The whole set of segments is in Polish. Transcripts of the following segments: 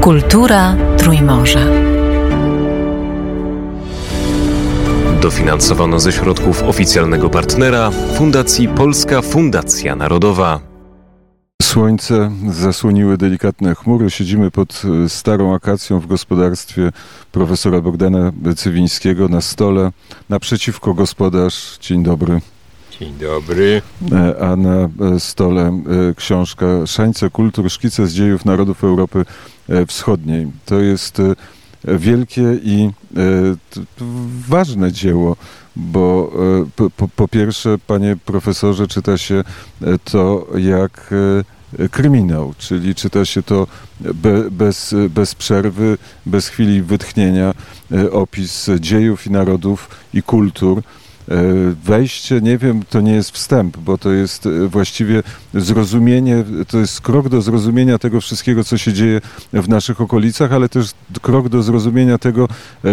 Kultura Trójmorza. Dofinansowano ze środków oficjalnego partnera Fundacji Polska Fundacja Narodowa. Słońce zasłoniły delikatne chmury. Siedzimy pod e, starą akacją w gospodarstwie profesora Bogdana Cywińskiego na stole. Naprzeciwko gospodarz. Dzień dobry. Dzień dobry. E, a na e, stole książka Szańce Kultur, szkice z dziejów narodów Europy Wschodniej. To jest wielkie i ważne dzieło, bo po, po, pierwsze, panie profesorze, czyta się to jak kryminał, czyli czyta się to be, bez, bez przerwy, bez chwili wytchnienia, e, opis dziejów i narodów i kultur. E, wejście, nie wiem, to nie jest wstęp, bo to jest e, właściwie zrozumienie, to jest krok do zrozumienia tego wszystkiego, co się dzieje w naszych okolicach, ale też krok do zrozumienia tego,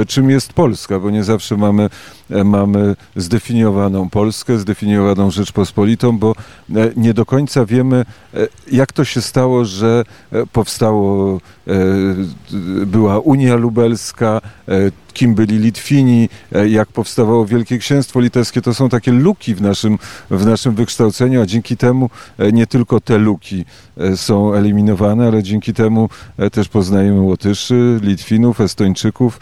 czym jest Polska, bo nie zawsze mamy E, mamy zdefiniowaną Polskę, zdefiniowaną Rzeczpospolitą, bo e, nie do końca wiemy, e, jak to się stało, że powstało, była Unia Lubelska, kim byli Litwini, jak powstawało Wielkie Księstwo Litewskie. To są takie luki w naszym, w naszym wykształceniu, a dzięki temu nie tylko te luki są eliminowane, ale dzięki temu też poznajemy Łotyszy, Litwinów, Estończyków,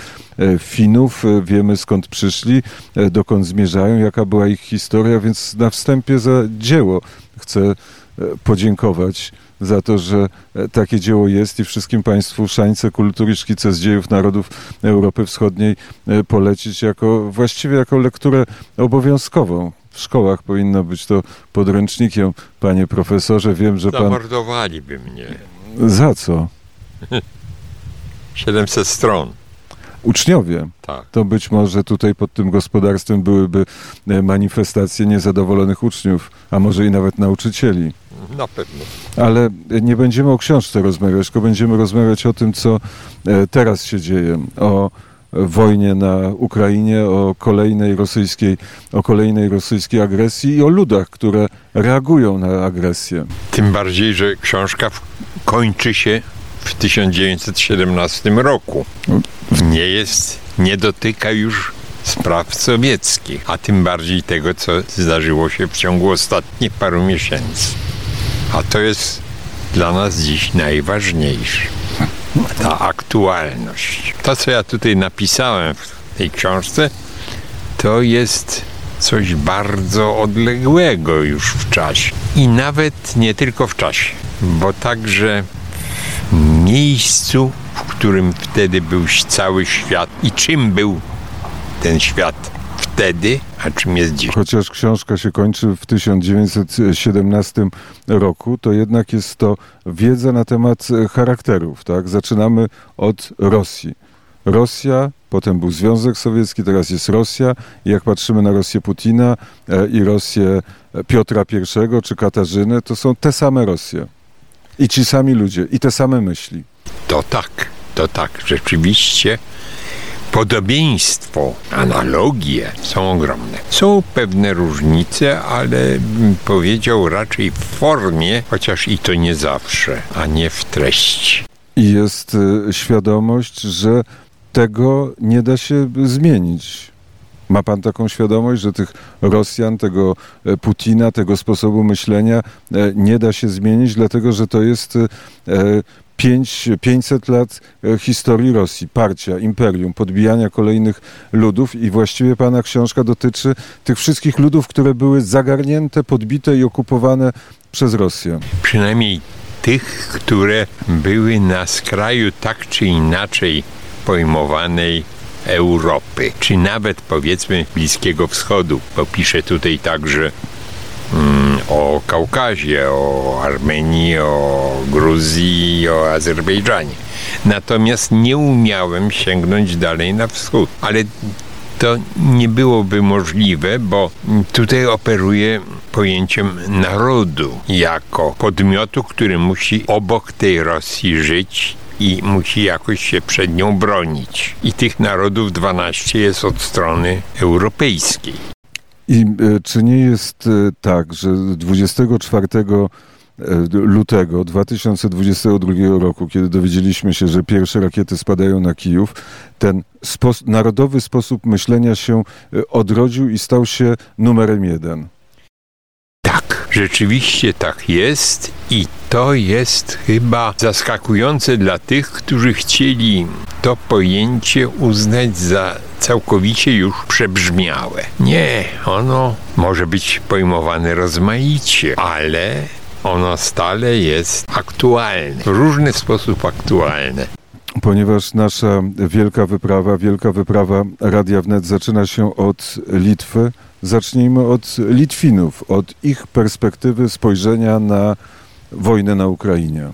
Finów, wiemy skąd przyszli, E, dokąd zmierzają, jaka była ich historia, więc na wstępie za dzieło chcę e, podziękować za to, że e, takie dzieło jest i wszystkim Państwu Szańce Kultury Szkice z dziejów narodów Europy Wschodniej polecić jako, właściwie jako lekturę obowiązkową. W szkołach powinno być to podręcznikiem, panie profesorze. Wiem, że pan... Zamordowaliby mnie. Za co? 700 stron uczniowie, tak. to być może tutaj pod tym gospodarstwem byłyby e, manifestacje niezadowolonych uczniów, a może i nawet nauczycieli. Na pewno. Ale nie będziemy o książce rozmawiać, tylko będziemy rozmawiać o tym, co e, teraz się dzieje, o wojnie na Ukrainie, o kolejnej rosyjskiej, o kolejnej rosyjskiej agresji i o ludach, które reagują na agresję. Tym bardziej, że książka kończy się w 1917 roku. Nie jest, nie dotyka już spraw sowieckich, a tym bardziej tego, co zdarzyło się w ciągu ostatnich paru miesięcy. A to jest dla nas dziś najważniejsze. Ta aktualność. To, co ja tutaj napisałem w tej książce, to jest coś bardzo odległego już w czasie. I nawet nie tylko w czasie, bo także miejscu, w którym wtedy był cały świat i czym był ten świat wtedy, a czym jest dziś. Chociaż książka się kończy w 1917 roku, to jednak jest to wiedza na temat charakterów. Tak? Zaczynamy od Rosji. Rosja, potem był Związek Sowiecki, teraz jest Rosja. I jak patrzymy na Rosję Putina e, i Rosję Piotra I czy Katarzyny, to są te same Rosje. I ci sami ludzie, i te same myśli. To tak, to tak. Rzeczywiście podobieństwo, analogie są ogromne. Są pewne różnice, ale bym powiedział raczej w formie, chociaż i to nie zawsze, a nie w treści. I jest y, świadomość, że tego nie da się zmienić. Ma pan taką świadomość, że tych Rosjan, tego e, Putina, tego sposobu myślenia e, nie da się zmienić, dlatego że to jest 5, e, 500 lat historii Rosji, parcia, imperium, podbijania kolejnych ludów i właściwie pana książka dotyczy tych wszystkich ludów, które były zagarnięte, podbite i okupowane przez Rosję. Przynajmniej tych, które były na skraju tak czy inaczej pojmowanej Europy, czy nawet powiedzmy Bliskiego Wschodu, bo pisze tutaj także mm, o Kaukazie, o Armenii, o Gruzji, o Azerbejdżanie. Natomiast nie umiałem sięgnąć dalej na wschód, ale to nie byłoby możliwe, bo tutaj operuję pojęciem narodu jako podmiotu, który musi obok tej Rosji żyć i musi jakoś się przed nią bronić. I tych narodów 12 jest od strony europejskiej. I e, czy nie jest e, tak, że 24 lutego 2022 roku, kiedy dowiedzieliśmy się, że pierwsze rakiety spadają na Kijów, ten spos narodowy sposób myślenia się odrodził i stał się numerem jeden. Rzeczywiście tak jest i to jest chyba zaskakujące dla tych, którzy chcieli to pojęcie uznać za całkowicie już przebrzmiałe. Nie, ono może być pojmowane rozmaicie, ale ono stale jest aktualne, w różny sposób aktualne. Ponieważ nasza wielka wyprawa, wielka wyprawa Radia Wnet zaczyna się od Litwy, zacznijmy od Litwinów, od ich perspektywy spojrzenia na wojnę na Ukrainie.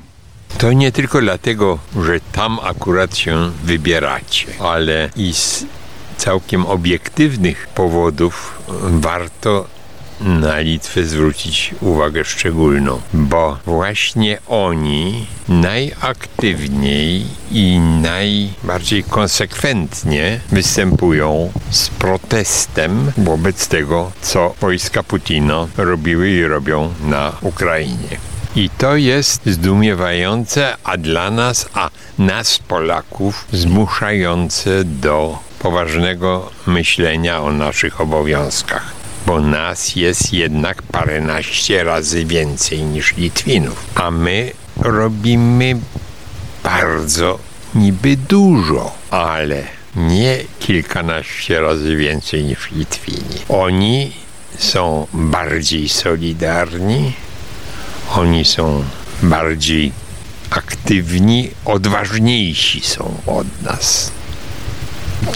To nie tylko dlatego, że tam akurat się wybieracie, ale i z całkiem obiektywnych powodów warto na Litwę zwrócić uwagę szczególną, bo właśnie oni najaktywniej i najbardziej konsekwentnie występują z protestem wobec tego, co wojska Putina robiły i robią na Ukrainie. I to jest zdumiewające, a dla nas, a nas Polaków zmuszające do poważnego myślenia o naszych obowiązkach. Bo nas jest jednak paręnaście razy więcej niż Litwinów, a my robimy bardzo niby dużo, ale nie kilkanaście razy więcej niż Litwini. Oni są bardziej solidarni, oni są bardziej aktywni, odważniejsi są od nas.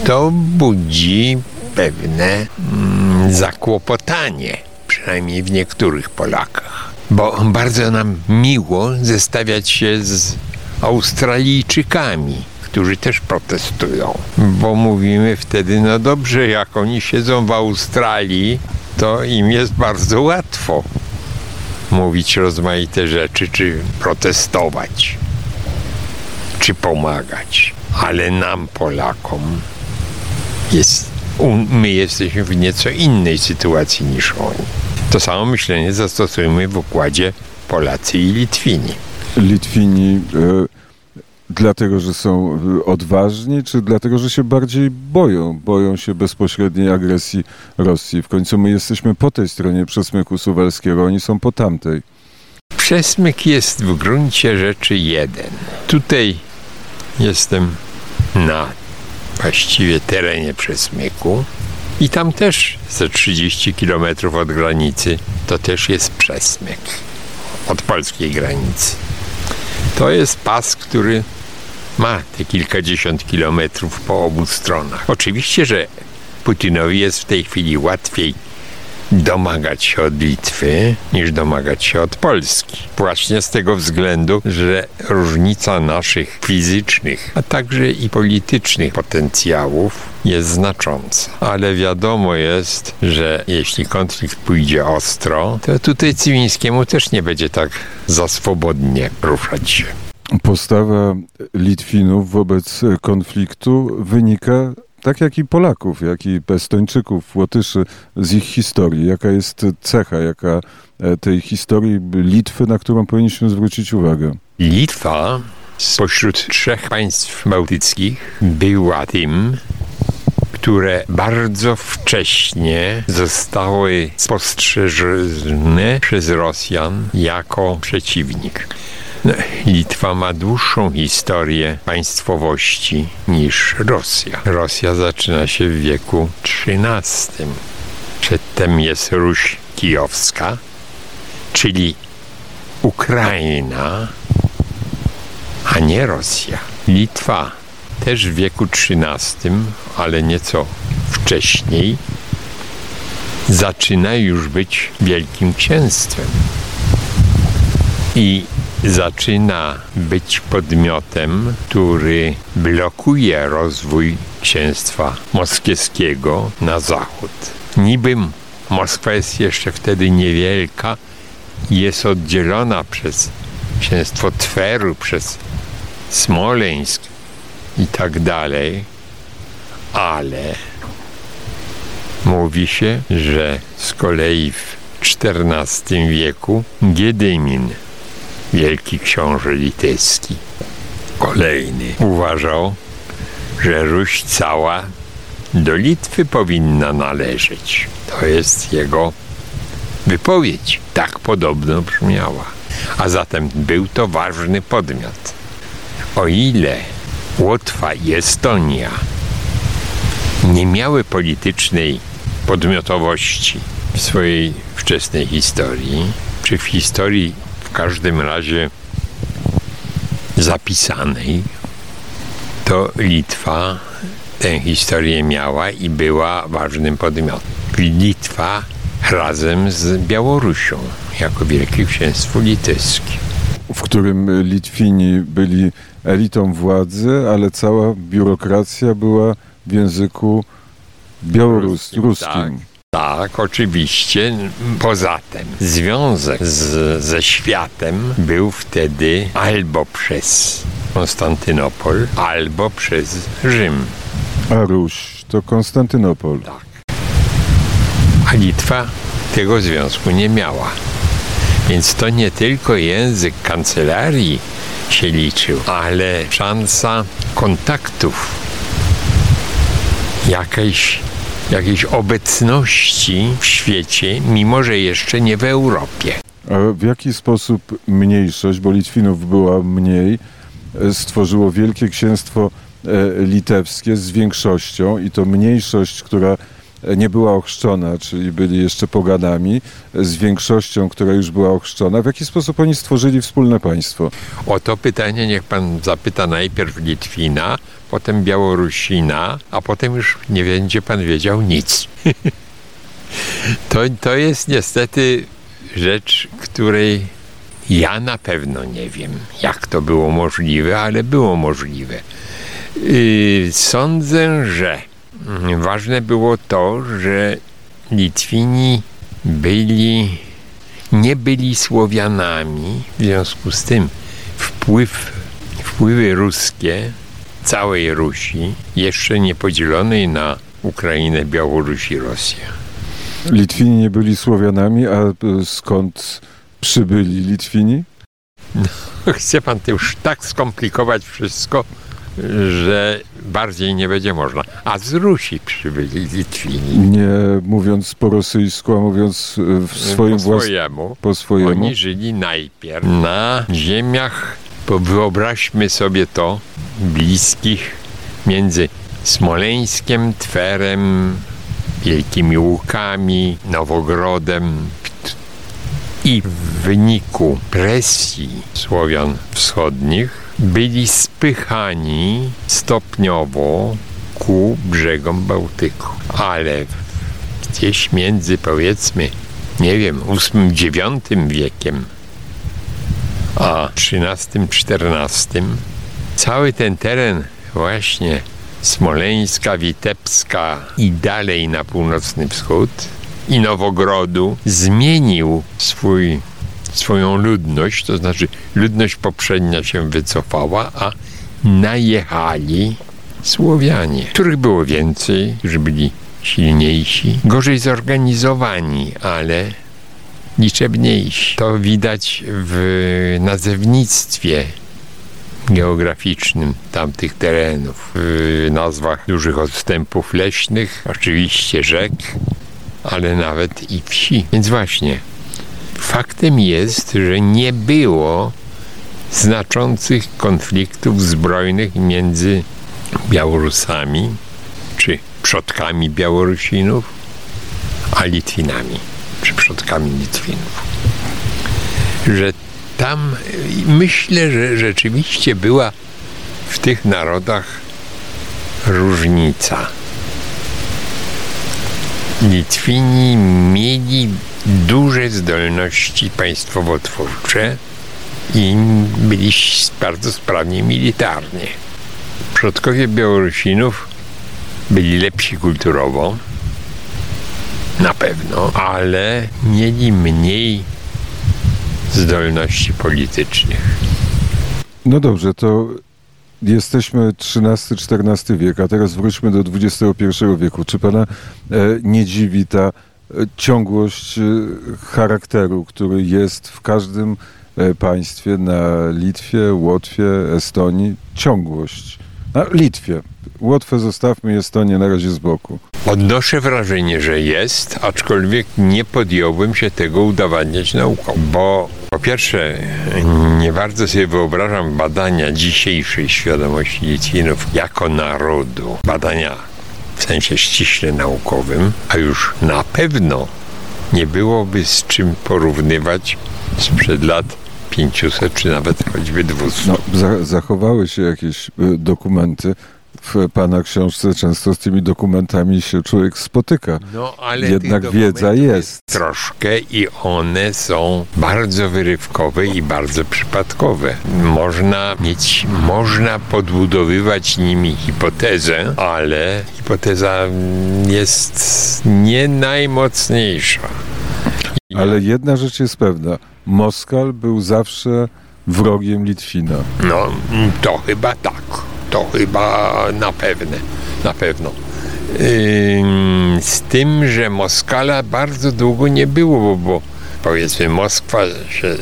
To budzi pewne mm, zakłopotanie, przynajmniej w niektórych Polakach. Bo bardzo nam miło zestawiać się z Australijczykami, którzy też protestują. Bo mówimy wtedy, no dobrze, jak oni siedzą w Australii, to im jest bardzo łatwo mówić rozmaite rzeczy, czy protestować, czy pomagać. Ale nam, Polakom, jest, my jesteśmy w nieco innej sytuacji niż oni. To samo myślenie zastosujemy w układzie Polacy i Litwini. Litwini e, dlatego, że są y, odważni, czy dlatego, że się bardziej boją? Boją się bezpośredniej agresji Rosji. W końcu my jesteśmy po tej stronie przesmyku suwalskiego, oni są po tamtej. Przesmyk jest w gruncie rzeczy jeden. Tutaj jestem na właściwie terenie przesmyku i tam też ze 30 km od granicy to też jest przesmyk od polskiej granicy. To jest pas, który ma te kilkadziesiąt kilometrów po obu stronach. Oczywiście, że Putinowi jest w tej chwili łatwiej domagać się od Litwy niż domagać się od Polski. Właśnie z tego względu, że różnica naszych fizycznych, a także i politycznych potencjałów jest znacząca. Ale wiadomo jest, że jeśli konflikt pójdzie ostro, to tutaj Cywińskiemu też nie będzie tak za swobodnie ruszać się. Postawa Litwinów wobec konfliktu wynika tak jak i Polaków, jak i Estończyków, Łotyszy z ich historii. Jaka jest cecha, jaka e, tej historii Litwy, na którą powinniśmy zwrócić uwagę? Litwa spośród trzech państw bałtyckich była tym, które bardzo wcześnie zostały spostrzeżone przez Rosjan jako przeciwnik. Litwa ma dłuższą historię państwowości niż Rosja. Rosja zaczyna się w wieku XIII. Przedtem jest Ruś Kijowska, czyli Ukraina, a nie Rosja. Litwa też w wieku XIII, ale nieco wcześniej, zaczyna już być Wielkim Księstwem. I zaczyna być podmiotem, który blokuje rozwój księstwa moskiewskiego na zachód. Niby Moskwa jest jeszcze wtedy niewielka i jest oddzielona przez księstwo Tweru, przez Smoleńsk i tak dalej, ale mówi się, że z kolei w XIV wieku Giedymin wielki książę litewski. Kolejny uważał, że Ruś cała do Litwy powinna należeć. To jest jego wypowiedź. Tak podobno brzmiała. A zatem był to ważny podmiot. O ile Łotwa i Estonia nie miały politycznej podmiotowości w swojej wczesnej historii, czy w historii w każdym razie zapisanej, to Litwa tę historię miała i była ważnym podmiotem. Litwa razem z Białorusią jako Wielkie Księstwo Litewskie. W którym Litwini byli elitą władzy, ale cała biurokracja była w języku białoruskim. Tak, tak, oczywiście. Poza tym związek z, ze światem był wtedy albo przez Konstantynopol, albo przez Rzym. A Ruś to Konstantynopol. Tak. A Litwa tego związku nie miała. Więc to nie tylko język kancelarii się liczył, ale szansa kontaktów, jakiejś, jakiejś obecności w świecie, mimo że jeszcze nie w Europie. A w jaki sposób mniejszość, bo Litwinów była mniej, stworzyło Wielkie Księstwo e, Litewskie z większością i to mniejszość, która nie była ochrzczona, czyli byli jeszcze poganami, z większością, która już była ochrzczona. W jaki sposób oni stworzyli wspólne państwo? O to pytanie niech pan zapyta najpierw Litwina, potem Białorusina, a potem już nie będzie pan wiedział nic. to, to jest niestety rzecz, której ja na pewno nie wiem, jak to było możliwe, ale było możliwe. Yy, sądzę, że ważne było to, że Litwini byli, nie byli Słowianami, w związku z tym wpływ, wpływy ruskie całej Rusi, jeszcze nie podzielonej na Ukrainę, Białoruś i Rosję. Litwini nie byli Słowianami, a skąd przybyli Litwini? No, chce pan to już tak skomplikować wszystko, że bardziej nie będzie można. A z Rusi przybyli Litwini. Nie mówiąc po rosyjsku, a mówiąc w swoim swojemu. Po swojemu. Oni żyli najpierw na ziemiach, bo wyobraźmy sobie to, bliskich między Smoleńskiem, Twerem, Wielkimi Łukami, Nowogrodem, i w wyniku presji Słowian wschodnich byli spychani stopniowo ku brzegom Bałtyku. Ale gdzieś między powiedzmy, nie wiem, VIII-IX wiekiem a XIII-XIV cały ten teren właśnie Smoleńska, Witebska i dalej na północny wschód i Nowogrodu zmienił swój, swoją ludność, to znaczy ludność poprzednia się wycofała, a najechali Słowianie, których było więcej, którzy byli silniejsi, gorzej zorganizowani, ale liczebniejsi. To widać w nazewnictwie geograficznym tamtych terenów, w nazwach dużych odstępów leśnych, oczywiście rzek, ale nawet i wsi. Więc właśnie, faktem jest, że nie było znaczących konfliktów zbrojnych między Białorusami czy przodkami Białorusinów, a Litwinami czy przodkami Litwinów. Że tam myślę, że rzeczywiście była w tych narodach różnica Litwini mieli duże zdolności państwowotwórcze i byli bardzo sprawni militarnie. Przodkowie Białorusinów byli lepsi kulturowo, na pewno, ale mieli mniej zdolności politycznych. No dobrze, to jesteśmy XIII-XIV wiek, a teraz wróćmy do XXI wieku. Czy pana e, nie dziwi ta ciągłość e, charakteru, który jest w każdym e, państwie, na Litwie, Łotwie, Estonii ciągłość. Na Litwie. Łotwę zostawmy, Estonię na razie z boku. Odnoszę wrażenie, że jest, aczkolwiek nie podjąłbym się tego udowadniać nauką, bo po pierwsze, nie bardzo sobie wyobrażam badania dzisiejszej świadomości Litwinów jako narodu. Badania w sensie ściśle naukowym, a już na pewno nie byłoby z czym porównywać sprzed lat 500 czy nawet choćby 200. No, za, zachowały się jakieś y, dokumenty. W pana książce często z tymi dokumentami się człowiek spotyka. No, ale Jednak wiedza jest. Troszkę i one są bardzo wyrywkowe i bardzo przypadkowe. Można mieć, można podbudowywać nimi hipotezę, ale hipoteza jest nie najmocniejsza. Ale jedna rzecz jest pewna. Moskal był zawsze wrogiem Litwina. No, to chyba tak. To chyba na pewno. Na pewno. Z tym, że Moskala bardzo długo nie było, bo powiedzmy Moskwa się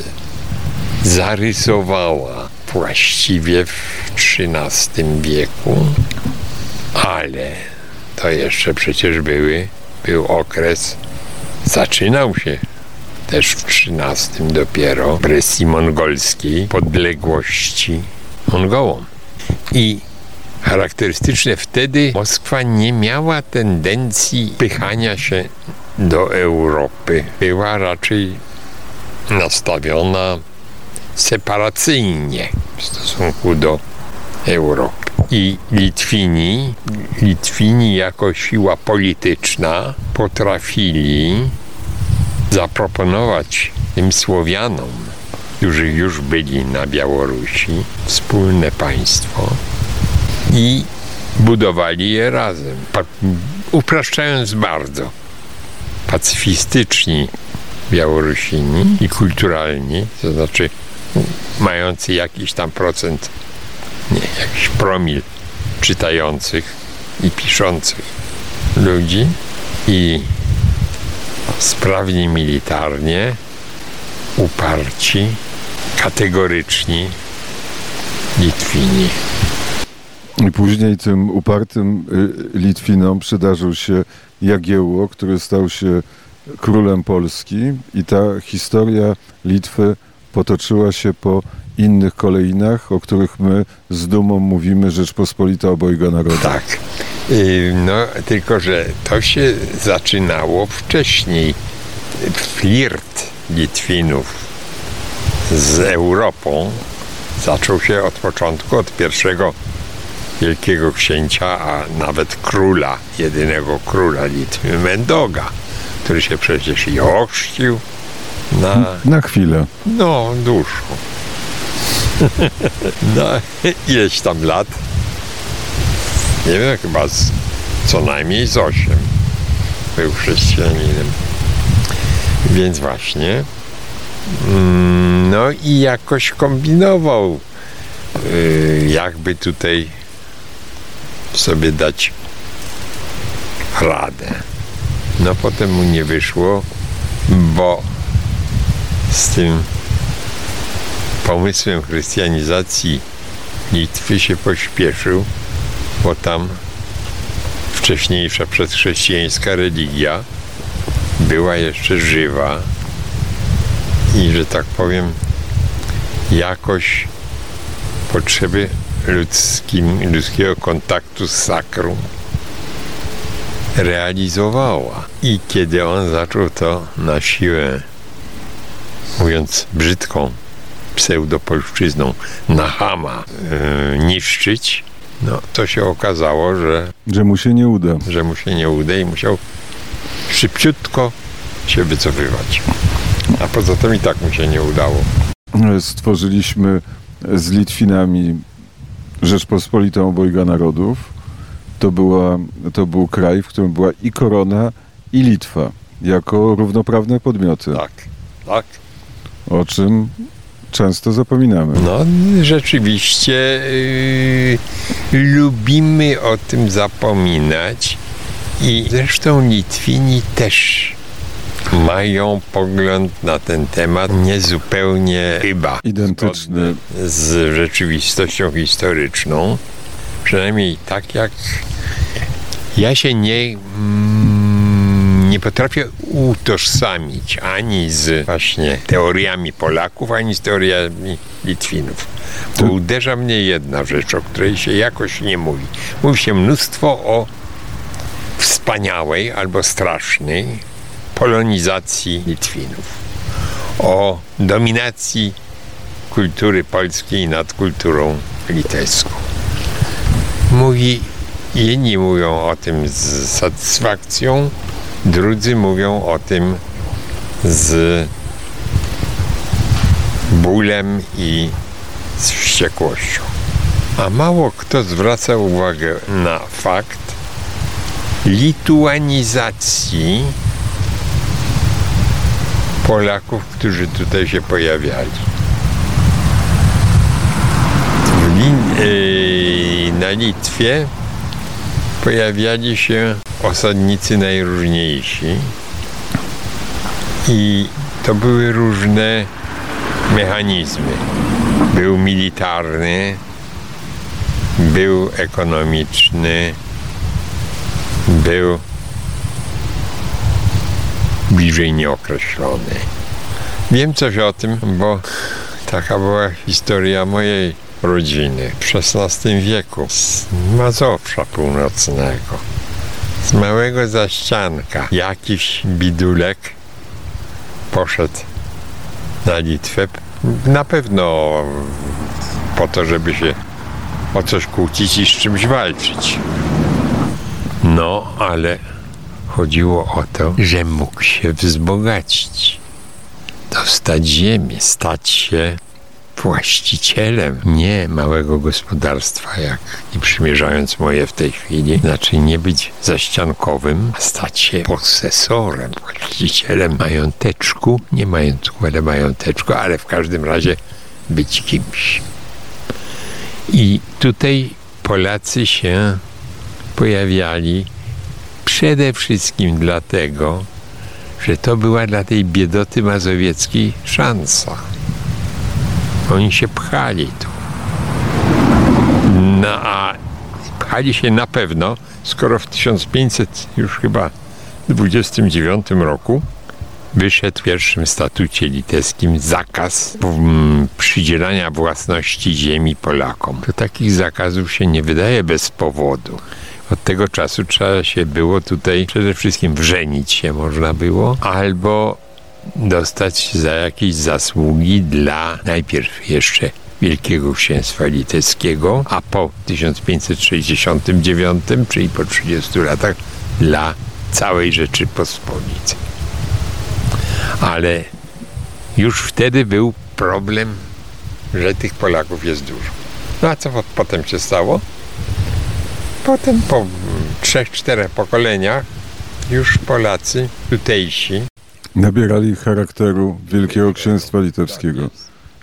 zarysowała właściwie w XIII wieku, ale to jeszcze przecież były, był okres, zaczynał się też w XIII dopiero presji mongolskiej, podległości Mongołom. I charakterystyczne wtedy Moskwa nie miała tendencji pychania się do Europy. Była raczej nastawiona separacyjnie w stosunku do Europy. I Litwini, Litwini jako siła polityczna potrafili zaproponować tym Słowianom, którzy już byli na Białorusi, wspólne państwo i budowali je razem. Pa- upraszczając bardzo, pacyfistyczni Białorusini i kulturalni, to znaczy mający jakiś tam procent, nie, jakiś promil czytających i piszących ludzi i sprawni militarnie, uparci, kategoryczni Litwini. I później tym upartym y, Litwinom przydarzył się Jagiełło, który stał się królem Polski i ta historia Litwy potoczyła się po innych kolejnach, o których my z dumą mówimy Rzeczpospolita obojga narodu. Tak. Y, No, tylko że to się zaczynało wcześniej. Flirt Litwinów z Europą zaczął się od początku, od pierwszego wielkiego księcia, a nawet króla, jedynego króla Litwy, Mendoga, który się przecież i ochrzcił na Na chwilę. no, dłuższą. no, ileś tam lat. Nie wiem, chyba z, co najmniej z osiem. Był chrześcijaninem. Więc właśnie. mm, No i jakoś kombinował, y, jakby tutaj sobie dać radę. No potem mu nie wyszło, bo z tym pomysłem chrystianizacji Litwy się pośpieszył, bo tam wcześniejsza przedchrześcijańska religia była jeszcze żywa i, że tak powiem, jakoś potrzeby ludzkim, ludzkiego kontaktu z sakrum realizowała. I kiedy on zaczął to na siłę mówiąc brzydką pseudopolszczyzną, na chama yy, niszczyć, no to się okazało, że, Że mu się nie uda. że mu się nie uda i musiał szybciutko się wycofywać. A poza tym i tak mu się nie udało. Stworzyliśmy z Litwinami Rzeczpospolitą obojga narodów. To, była, to był kraj, w którym była i korona, i Litwa, jako równoprawne podmioty, Tak, tak. o czym często zapominamy. No, rzeczywiście yy, lubimy o tym zapominać i zresztą Litwini też mają pogląd na ten temat niezupełnie chyba Identyczny. z rzeczywistością historyczną. Przynajmniej tak jak ja się nie, mm, nie potrafię utożsamić ani z właśnie teoriami Polaków, ani z teoriami Litwinów. Bo uderza mnie jedna rzecz, o której się jakoś nie mówi. Mówi się mnóstwo o wspaniałej albo strasznej polonizacji Litwinów, o dominacji kultury polskiej nad kulturą litewską. Mówi, jedni mówią o tym z satysfakcją, drudzy mówią o tym z bólem i z wściekłością. A mało kto zwraca uwagę na fakt lituanizacji Polaków, którzy tutaj się pojawiali. Yy, na Litwie pojawiali się osadnicy najróżniejsi i to były różne mechanizmy. Był militarny, był ekonomiczny, był bliżej nieokreślony. Wiem coś o tym, bo taka była historia mojej rodziny w XVI wieku z Mazowsza Północnego. Z małego zaścianka jakiś bidulek poszedł na Litwę. Na pewno po to, żeby się o coś kłócić i z czymś walczyć. No, ale chodziło o to, że mógł się wzbogacić, dostać ziemię, stać się właścicielem nie małego gospodarstwa, jak i przymierzając moje w tej chwili, znaczy nie być zaściankowym, a stać się posesorem, właścicielem mająteczku, nie majątku, ale mająteczku, ale w każdym razie być kimś. I tutaj Polacy się pojawiali przede wszystkim dlatego, że to była dla tej biedoty mazowieckiej szansa. Oni się pchali tu. No a pchali się na pewno, skoro w 1500 już chyba 29 roku wyszedł w pierwszym statucie litewskim zakaz mm, przydzielania własności ziemi Polakom. To takich zakazów się nie wydaje bez powodu. Od tego czasu trzeba się było tutaj przede wszystkim wrzenić się można było, albo dostać za jakieś zasługi dla najpierw jeszcze Wielkiego Księstwa Litewskiego, a po 1569, czyli po 30 latach, dla całej Rzeczypospolitej. Ale już wtedy był problem, że tych Polaków jest dużo. No a co po- potem się stało? Potem po trzech, czterech pokoleniach już Polacy tutejsi Nabierali charakteru Wielkiego Księstwa Litewskiego.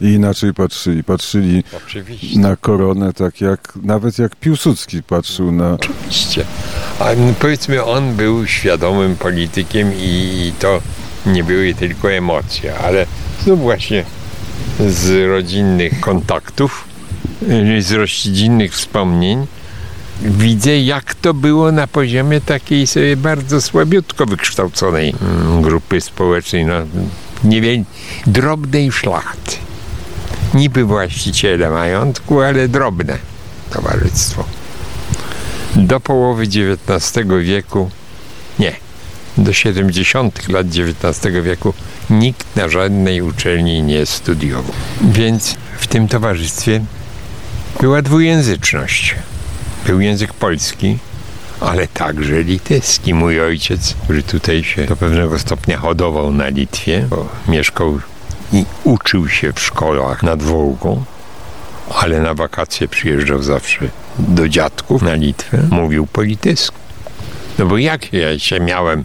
I inaczej patrzyli. Patrzyli oczywiście na koronę tak jak, nawet jak Piłsudski patrzył na... Oczywiście. A powiedzmy, on był świadomym politykiem i to nie były tylko emocje, ale no właśnie z rodzinnych kontaktów, z rodzinnych wspomnień widzę, jak to było na poziomie takiej sobie bardzo słabiutko wykształconej mm, grupy społecznej, no, niewiel... drobnej szlachty. Niby właściciele majątku, ale drobne towarzystwo do połowy XIX wieku, nie, do 70. lat XIX wieku nikt na żadnej uczelni nie studiował. Więc w tym towarzystwie była dwujęzyczność. Był język polski, ale także litewski. Mój ojciec, który tutaj się do pewnego stopnia hodował na Litwie, bo mieszkał i uczył się w szkołach nad Wołgą, ale na wakacje przyjeżdżał zawsze do dziadków na Litwę, mówił po litewsku. No bo jak ja się miałem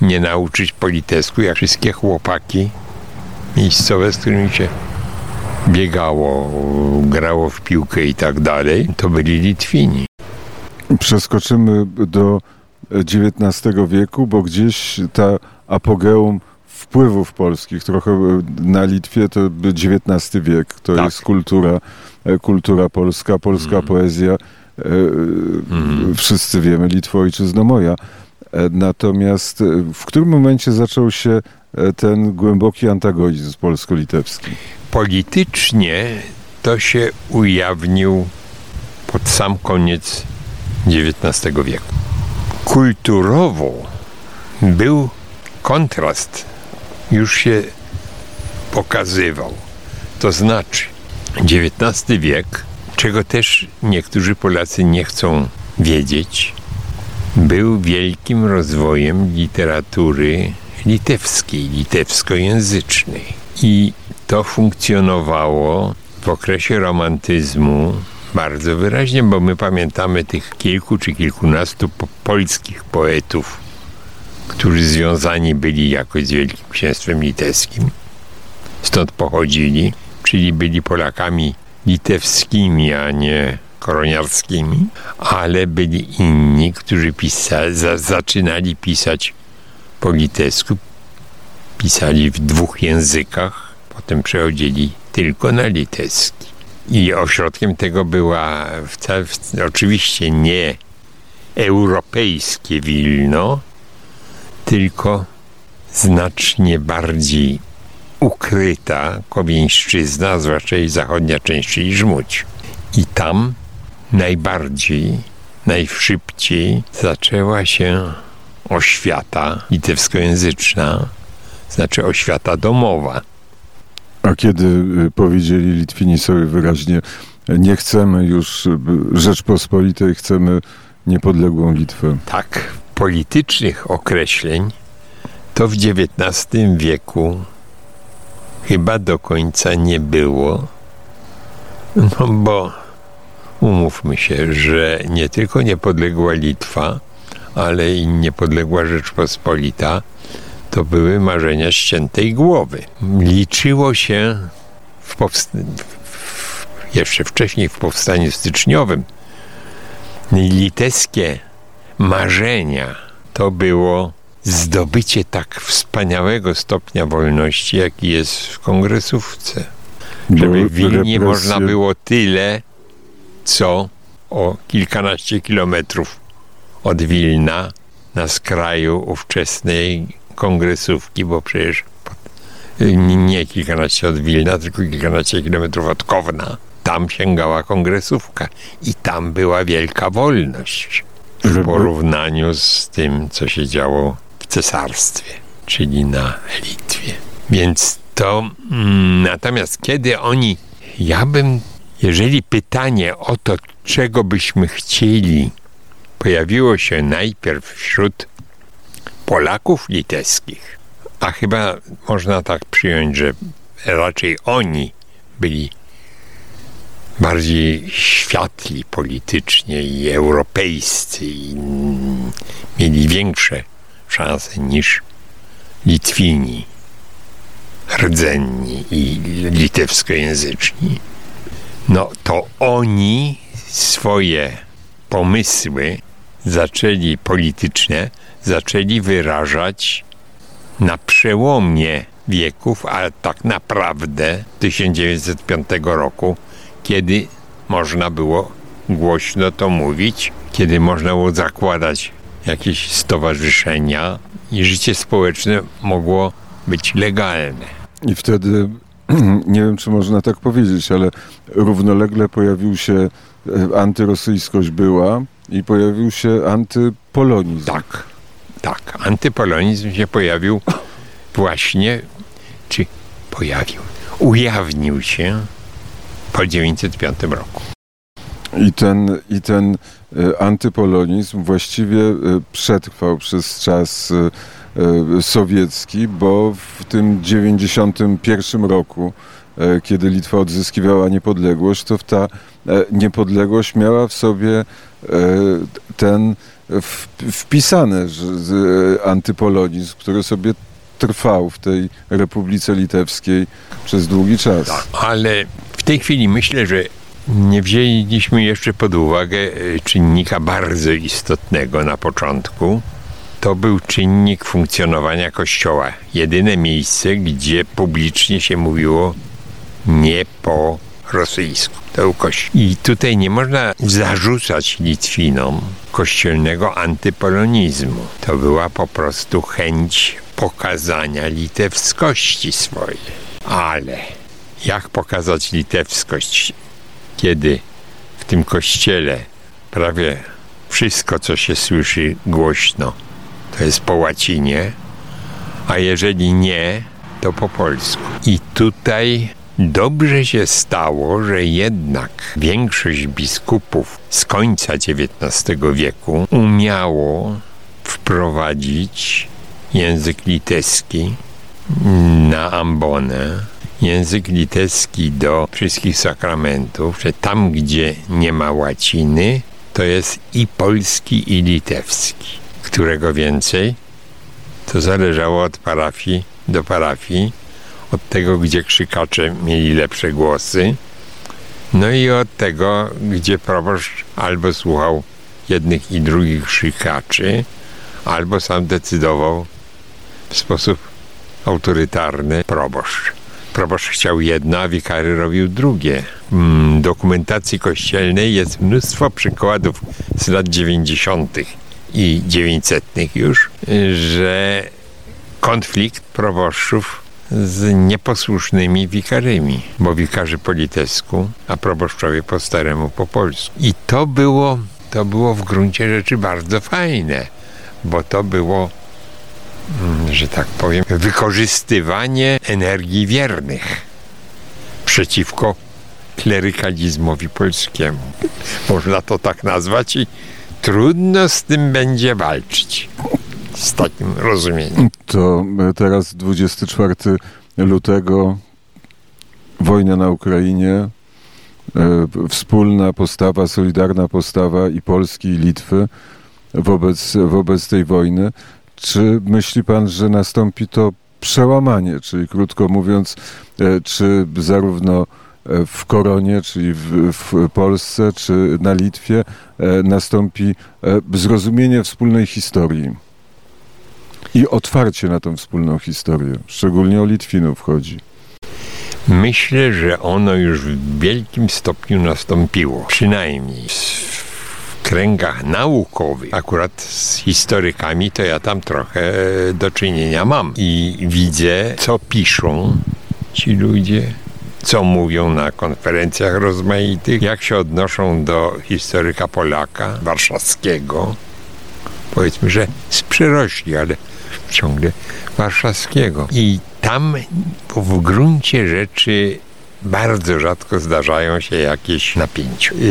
nie nauczyć po litewsku, jak wszystkie chłopaki miejscowe, z którymi się biegało, grało w piłkę i tak dalej, to byli Litwini. Przeskoczymy do XIX wieku, bo gdzieś ta apogeum wpływów polskich, trochę e, na Litwie to XIX wiek, to Tak. jest kultura, e, kultura polska, polska Mhm. poezja. e, Mhm. Wszyscy wiemy, Litwo ojczyzno moja. E, Natomiast e, w którym momencie zaczął się e, ten głęboki antagonizm polsko-litewski? Politycznie to się ujawnił pod sam koniec XIX wieku. Kulturowo był kontrast, już się pokazywał. To znaczy, XIX wiek, czego też niektórzy Polacy nie chcą wiedzieć, był wielkim rozwojem literatury litewskiej, litewskojęzycznej. I to funkcjonowało w okresie romantyzmu bardzo wyraźnie, bo my pamiętamy tych kilku czy kilkunastu po- polskich poetów, którzy związani byli jakoś z Wielkim Księstwem Litewskim. Stąd pochodzili, czyli byli Polakami litewskimi, a nie koroniarskimi, ale byli inni, którzy pisa- za- zaczynali pisać po litewsku, pisali w dwóch językach, potem przechodzili tylko na litewski. I ośrodkiem tego była oczywiście nie europejskie Wilno, tylko znacznie bardziej ukryta Kowieńszczyzna, zwłaszcza jej zachodnia część, czyli Żmudź. I tam najbardziej, najszybciej zaczęła się oświata litewskojęzyczna, znaczy oświata domowa. A kiedy y, powiedzieli Litwini sobie wyraźnie, nie chcemy już y, Rzeczpospolitej, chcemy niepodległą Litwę. Tak, politycznych określeń to w XIX wieku chyba do końca nie było. No bo umówmy się, że nie tylko niepodległa Litwa, ale i niepodległa Rzeczpospolita to były marzenia ściętej głowy. Liczyło się w powst- w, jeszcze wcześniej w powstaniu styczniowym litewskie marzenia to było zdobycie tak wspaniałego stopnia wolności, jaki jest w kongresówce. Żeby w Wilnie można było tyle, co o kilkanaście kilometrów od Wilna na skraju ówczesnej kongresówki, bo przecież nie- kilkanaście od Wilna, tylko kilkanaście kilometrów od Kowna. Tam sięgała kongresówka i tam była wielka wolność w Żeby- porównaniu z tym, co się działo w cesarstwie, czyli na Litwie. Więc to mm, natomiast kiedy oni, ja bym, jeżeli pytanie o to, czego byśmy chcieli, pojawiło się najpierw wśród Polaków litewskich, a chyba można tak przyjąć, że raczej oni byli bardziej światli politycznie i europejscy i mieli większe szanse niż Litwini, rdzenni i litewskojęzyczni. No to oni swoje pomysły zaczęli polityczne, zaczęli wyrażać na przełomie wieków, ale tak naprawdę 1905 roku, kiedy można było głośno to mówić, kiedy można było zakładać jakieś stowarzyszenia i życie społeczne mogło być legalne. I wtedy, nie wiem czy można tak powiedzieć, ale równolegle pojawił się, e, antyrosyjskość była i pojawił się antypolonizm. Tak, tak. Antypolonizm się pojawił właśnie, czy pojawił, ujawnił się po 1905 roku. I ten, i ten e, antypolonizm właściwie e, przetrwał przez czas e, sowiecki, bo w tym 91 roku, kiedy Litwa odzyskiwała niepodległość, to ta niepodległość miała w sobie ten w, wpisany że, z, e, antypolonizm, który sobie trwał w tej Republice Litewskiej przez długi czas. Ale w tej chwili myślę, że nie wzięliśmy jeszcze pod uwagę e, czynnika bardzo istotnego na początku. to był czynnik funkcjonowania Kościoła. Jedyne miejsce, gdzie publicznie się mówiło nie po rosyjsku. To był Kościół. I tutaj nie można zarzucać Litwinom kościelnego antypolonizmu. To była po prostu chęć pokazania litewskości swojej. Ale jak pokazać litewskość, kiedy w tym kościele prawie wszystko, co się słyszy głośno, to jest po łacinie, a jeżeli nie, to po polsku. I tutaj dobrze się stało, że jednak większość biskupów z końca XIX wieku umiało wprowadzić język litewski na ambonę, język litewski do wszystkich sakramentów, że tam, gdzie nie ma łaciny, to jest i polski, i litewski. Którego więcej, to zależało od parafii do parafii, od tego, gdzie krzykacze mieli lepsze głosy, no i od tego, gdzie proboszcz albo słuchał jednych i drugich krzykaczy, albo sam decydował w sposób autorytarny proboszcz. Proboszcz chciał jedno, a wikary robił drugie. W mm, dokumentacji kościelnej jest mnóstwo przykładów z lat 90. i 900 już, że konflikt proboszczów z nieposłusznymi wikarymi, bo wikarzy po litewsku, a proboszczowie po staremu po polsku. I to było, to było w gruncie rzeczy bardzo fajne, bo to było Mm, że tak powiem, wykorzystywanie energii wiernych przeciwko klerykalizmowi polskiemu. Można to tak nazwać i trudno z tym będzie walczyć. Z takim rozumieniem. To e, teraz 24 lutego wojna na Ukrainie, e, wspólna postawa, solidarna postawa i Polski, i Litwy wobec, wobec tej wojny. Czy myśli pan, że nastąpi to przełamanie, czyli krótko mówiąc, e, czy zarówno w Koronie, czyli w, w, Polsce, czy na Litwie nastąpi zrozumienie wspólnej historii i otwarcie na tą wspólną historię. Szczególnie o Litwinów chodzi. Myślę, że ono już w wielkim stopniu nastąpiło. Przynajmniej kręgach naukowych, akurat z historykami, to ja tam trochę do czynienia mam. I widzę, co piszą ci ludzie, co mówią na konferencjach rozmaitych, jak się odnoszą do historyka Polaka, warszawskiego. Powiedzmy, że z przyrośli, ale ciągle warszawskiego. I tam w gruncie rzeczy bardzo rzadko zdarzają się jakieś napięcia. Yy,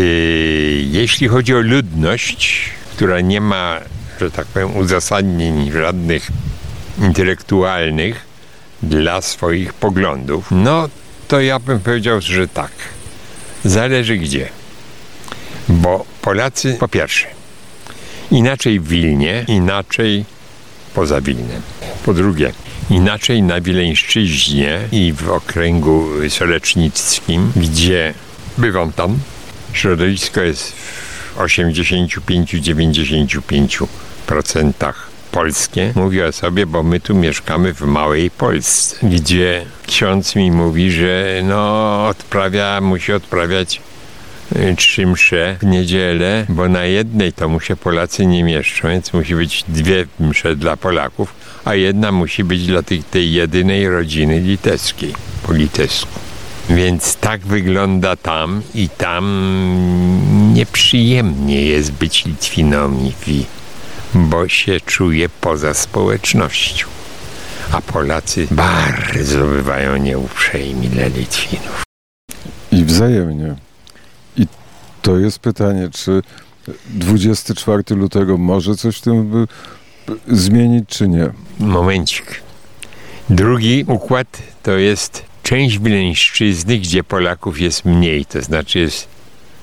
jeśli chodzi o ludność, która nie ma, że tak powiem, uzasadnień żadnych intelektualnych dla swoich poglądów, no to ja bym powiedział, że tak. Zależy gdzie. Bo Polacy, po pierwsze, inaczej w Wilnie, inaczej poza Wilnem. Po drugie, Inaczej na Wileńszczyźnie i w okręgu solecznickim, gdzie bywam tam, środowisko jest w 85-95% polskie. Mówię o sobie, bo my tu mieszkamy w małej Polsce, gdzie ksiądz mi mówi, że no odprawia, musi odprawiać trzy msze w niedzielę, bo na jednej to mu się Polacy nie mieszczą, więc musi być dwie msze dla Polaków, a jedna musi być dla tej, tej jedynej rodziny litewskiej, po litewsku. Więc tak wygląda tam i tam nieprzyjemnie jest być Litwinowi, bo się czuje poza społecznością. A Polacy bardzo bywają nieuprzejmi dla Litwinów. I wzajemnie. To jest pytanie, czy 24 lutego może coś w tym zmienić, czy nie? Momencik. Drugi układ to jest część Wileńszczyzny, gdzie Polaków jest mniej, to znaczy jest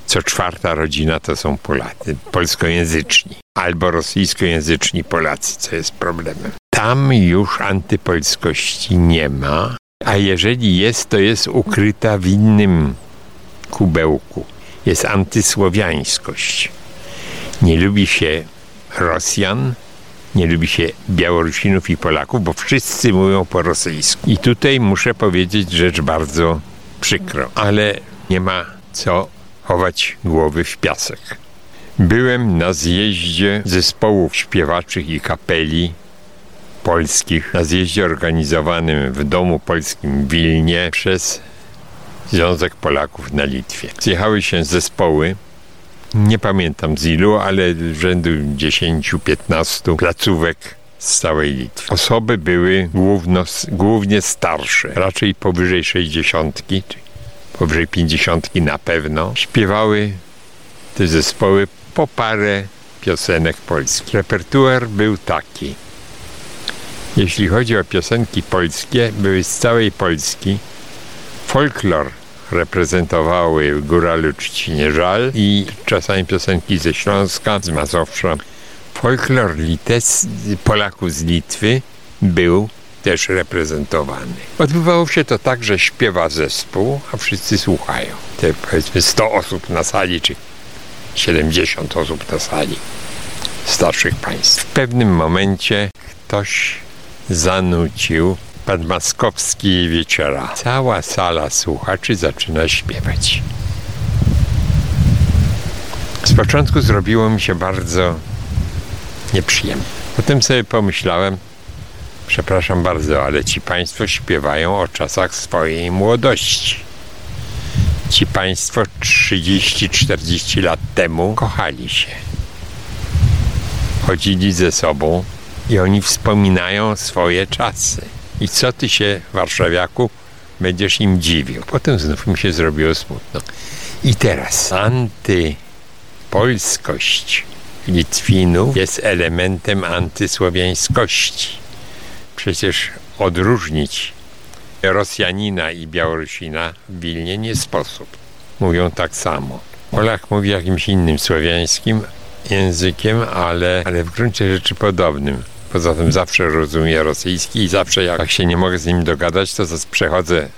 co czwarta rodzina to są Polacy, polskojęzyczni albo rosyjskojęzyczni Polacy, co jest problemem. Tam już antypolskości nie ma, a jeżeli jest, to jest ukryta w innym kubełku. Jest antysłowiańskość. Nie lubi się Rosjan, nie lubi się Białorusinów i Polaków, bo wszyscy mówią po rosyjsku. I tutaj muszę powiedzieć rzecz bardzo przykro, ale nie ma co chować głowy w piasek. Byłem na zjeździe zespołów śpiewaczych i kapeli polskich, na zjeździe organizowanym w Domu Polskim w Wilnie przez Związek Polaków na Litwie. Zjechały się zespoły nie pamiętam z ilu, ale rzędu 10-15 placówek z całej Litwy. Osoby były główno, głównie starsze, raczej powyżej 60, powyżej 50 na pewno. Śpiewały te zespoły po parę piosenek polskich. Repertuar był taki. Jeśli chodzi o piosenki polskie, były z całej Polski folklor reprezentowały Góralu Trzciny Żal i czasami piosenki ze Śląska, z Mazowsza. Folklor lites, Polaków z Litwy był też reprezentowany. Odbywało się to tak, że śpiewa zespół, a wszyscy słuchają. Te powiedzmy 100 osób na sali, czy 70 osób na sali starszych państw. W pewnym momencie ktoś zanucił Pan Maskowski wieczora. Cała sala słuchaczy zaczyna śpiewać. Z początku zrobiło mi się bardzo nieprzyjemnie. Potem sobie pomyślałem, przepraszam bardzo, ale ci państwo śpiewają o czasach swojej młodości. Ci państwo 30-40 lat temu kochali się. Chodzili ze sobą i oni wspominają swoje czasy. I co ty się, warszawiaku, będziesz im dziwił? Potem znów mi się zrobiło smutno. I teraz antypolskość Litwinów jest elementem antysłowiańskości. Przecież odróżnić Rosjanina i Białorusina w Wilnie nie sposób. Mówią tak samo. Polak mówi jakimś innym słowiańskim językiem, ale, ale w gruncie rzeczy podobnym. Poza tym zawsze rozumie rosyjski i zawsze jak się nie mogę z nim dogadać, to przechodzę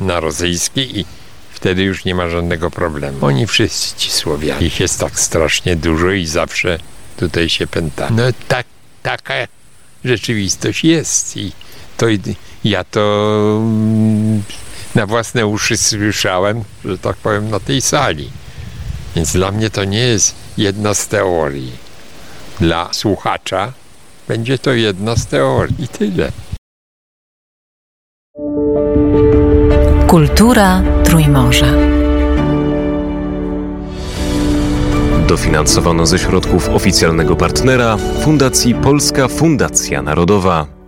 na rosyjski i wtedy już nie ma żadnego problemu. Oni wszyscy ci Słowianie. Ich jest tak strasznie dużo i zawsze tutaj się pęta. No tak, taka rzeczywistość jest i to ja to mm, na własne uszy słyszałem, że tak powiem, na tej sali. Więc dla mnie to nie jest jedna z teorii. Dla słuchacza będzie to jedna z teorii i tyle. Kultura Trójmorza. Dofinansowano ze środków oficjalnego partnera Fundacji Polska Fundacja Narodowa.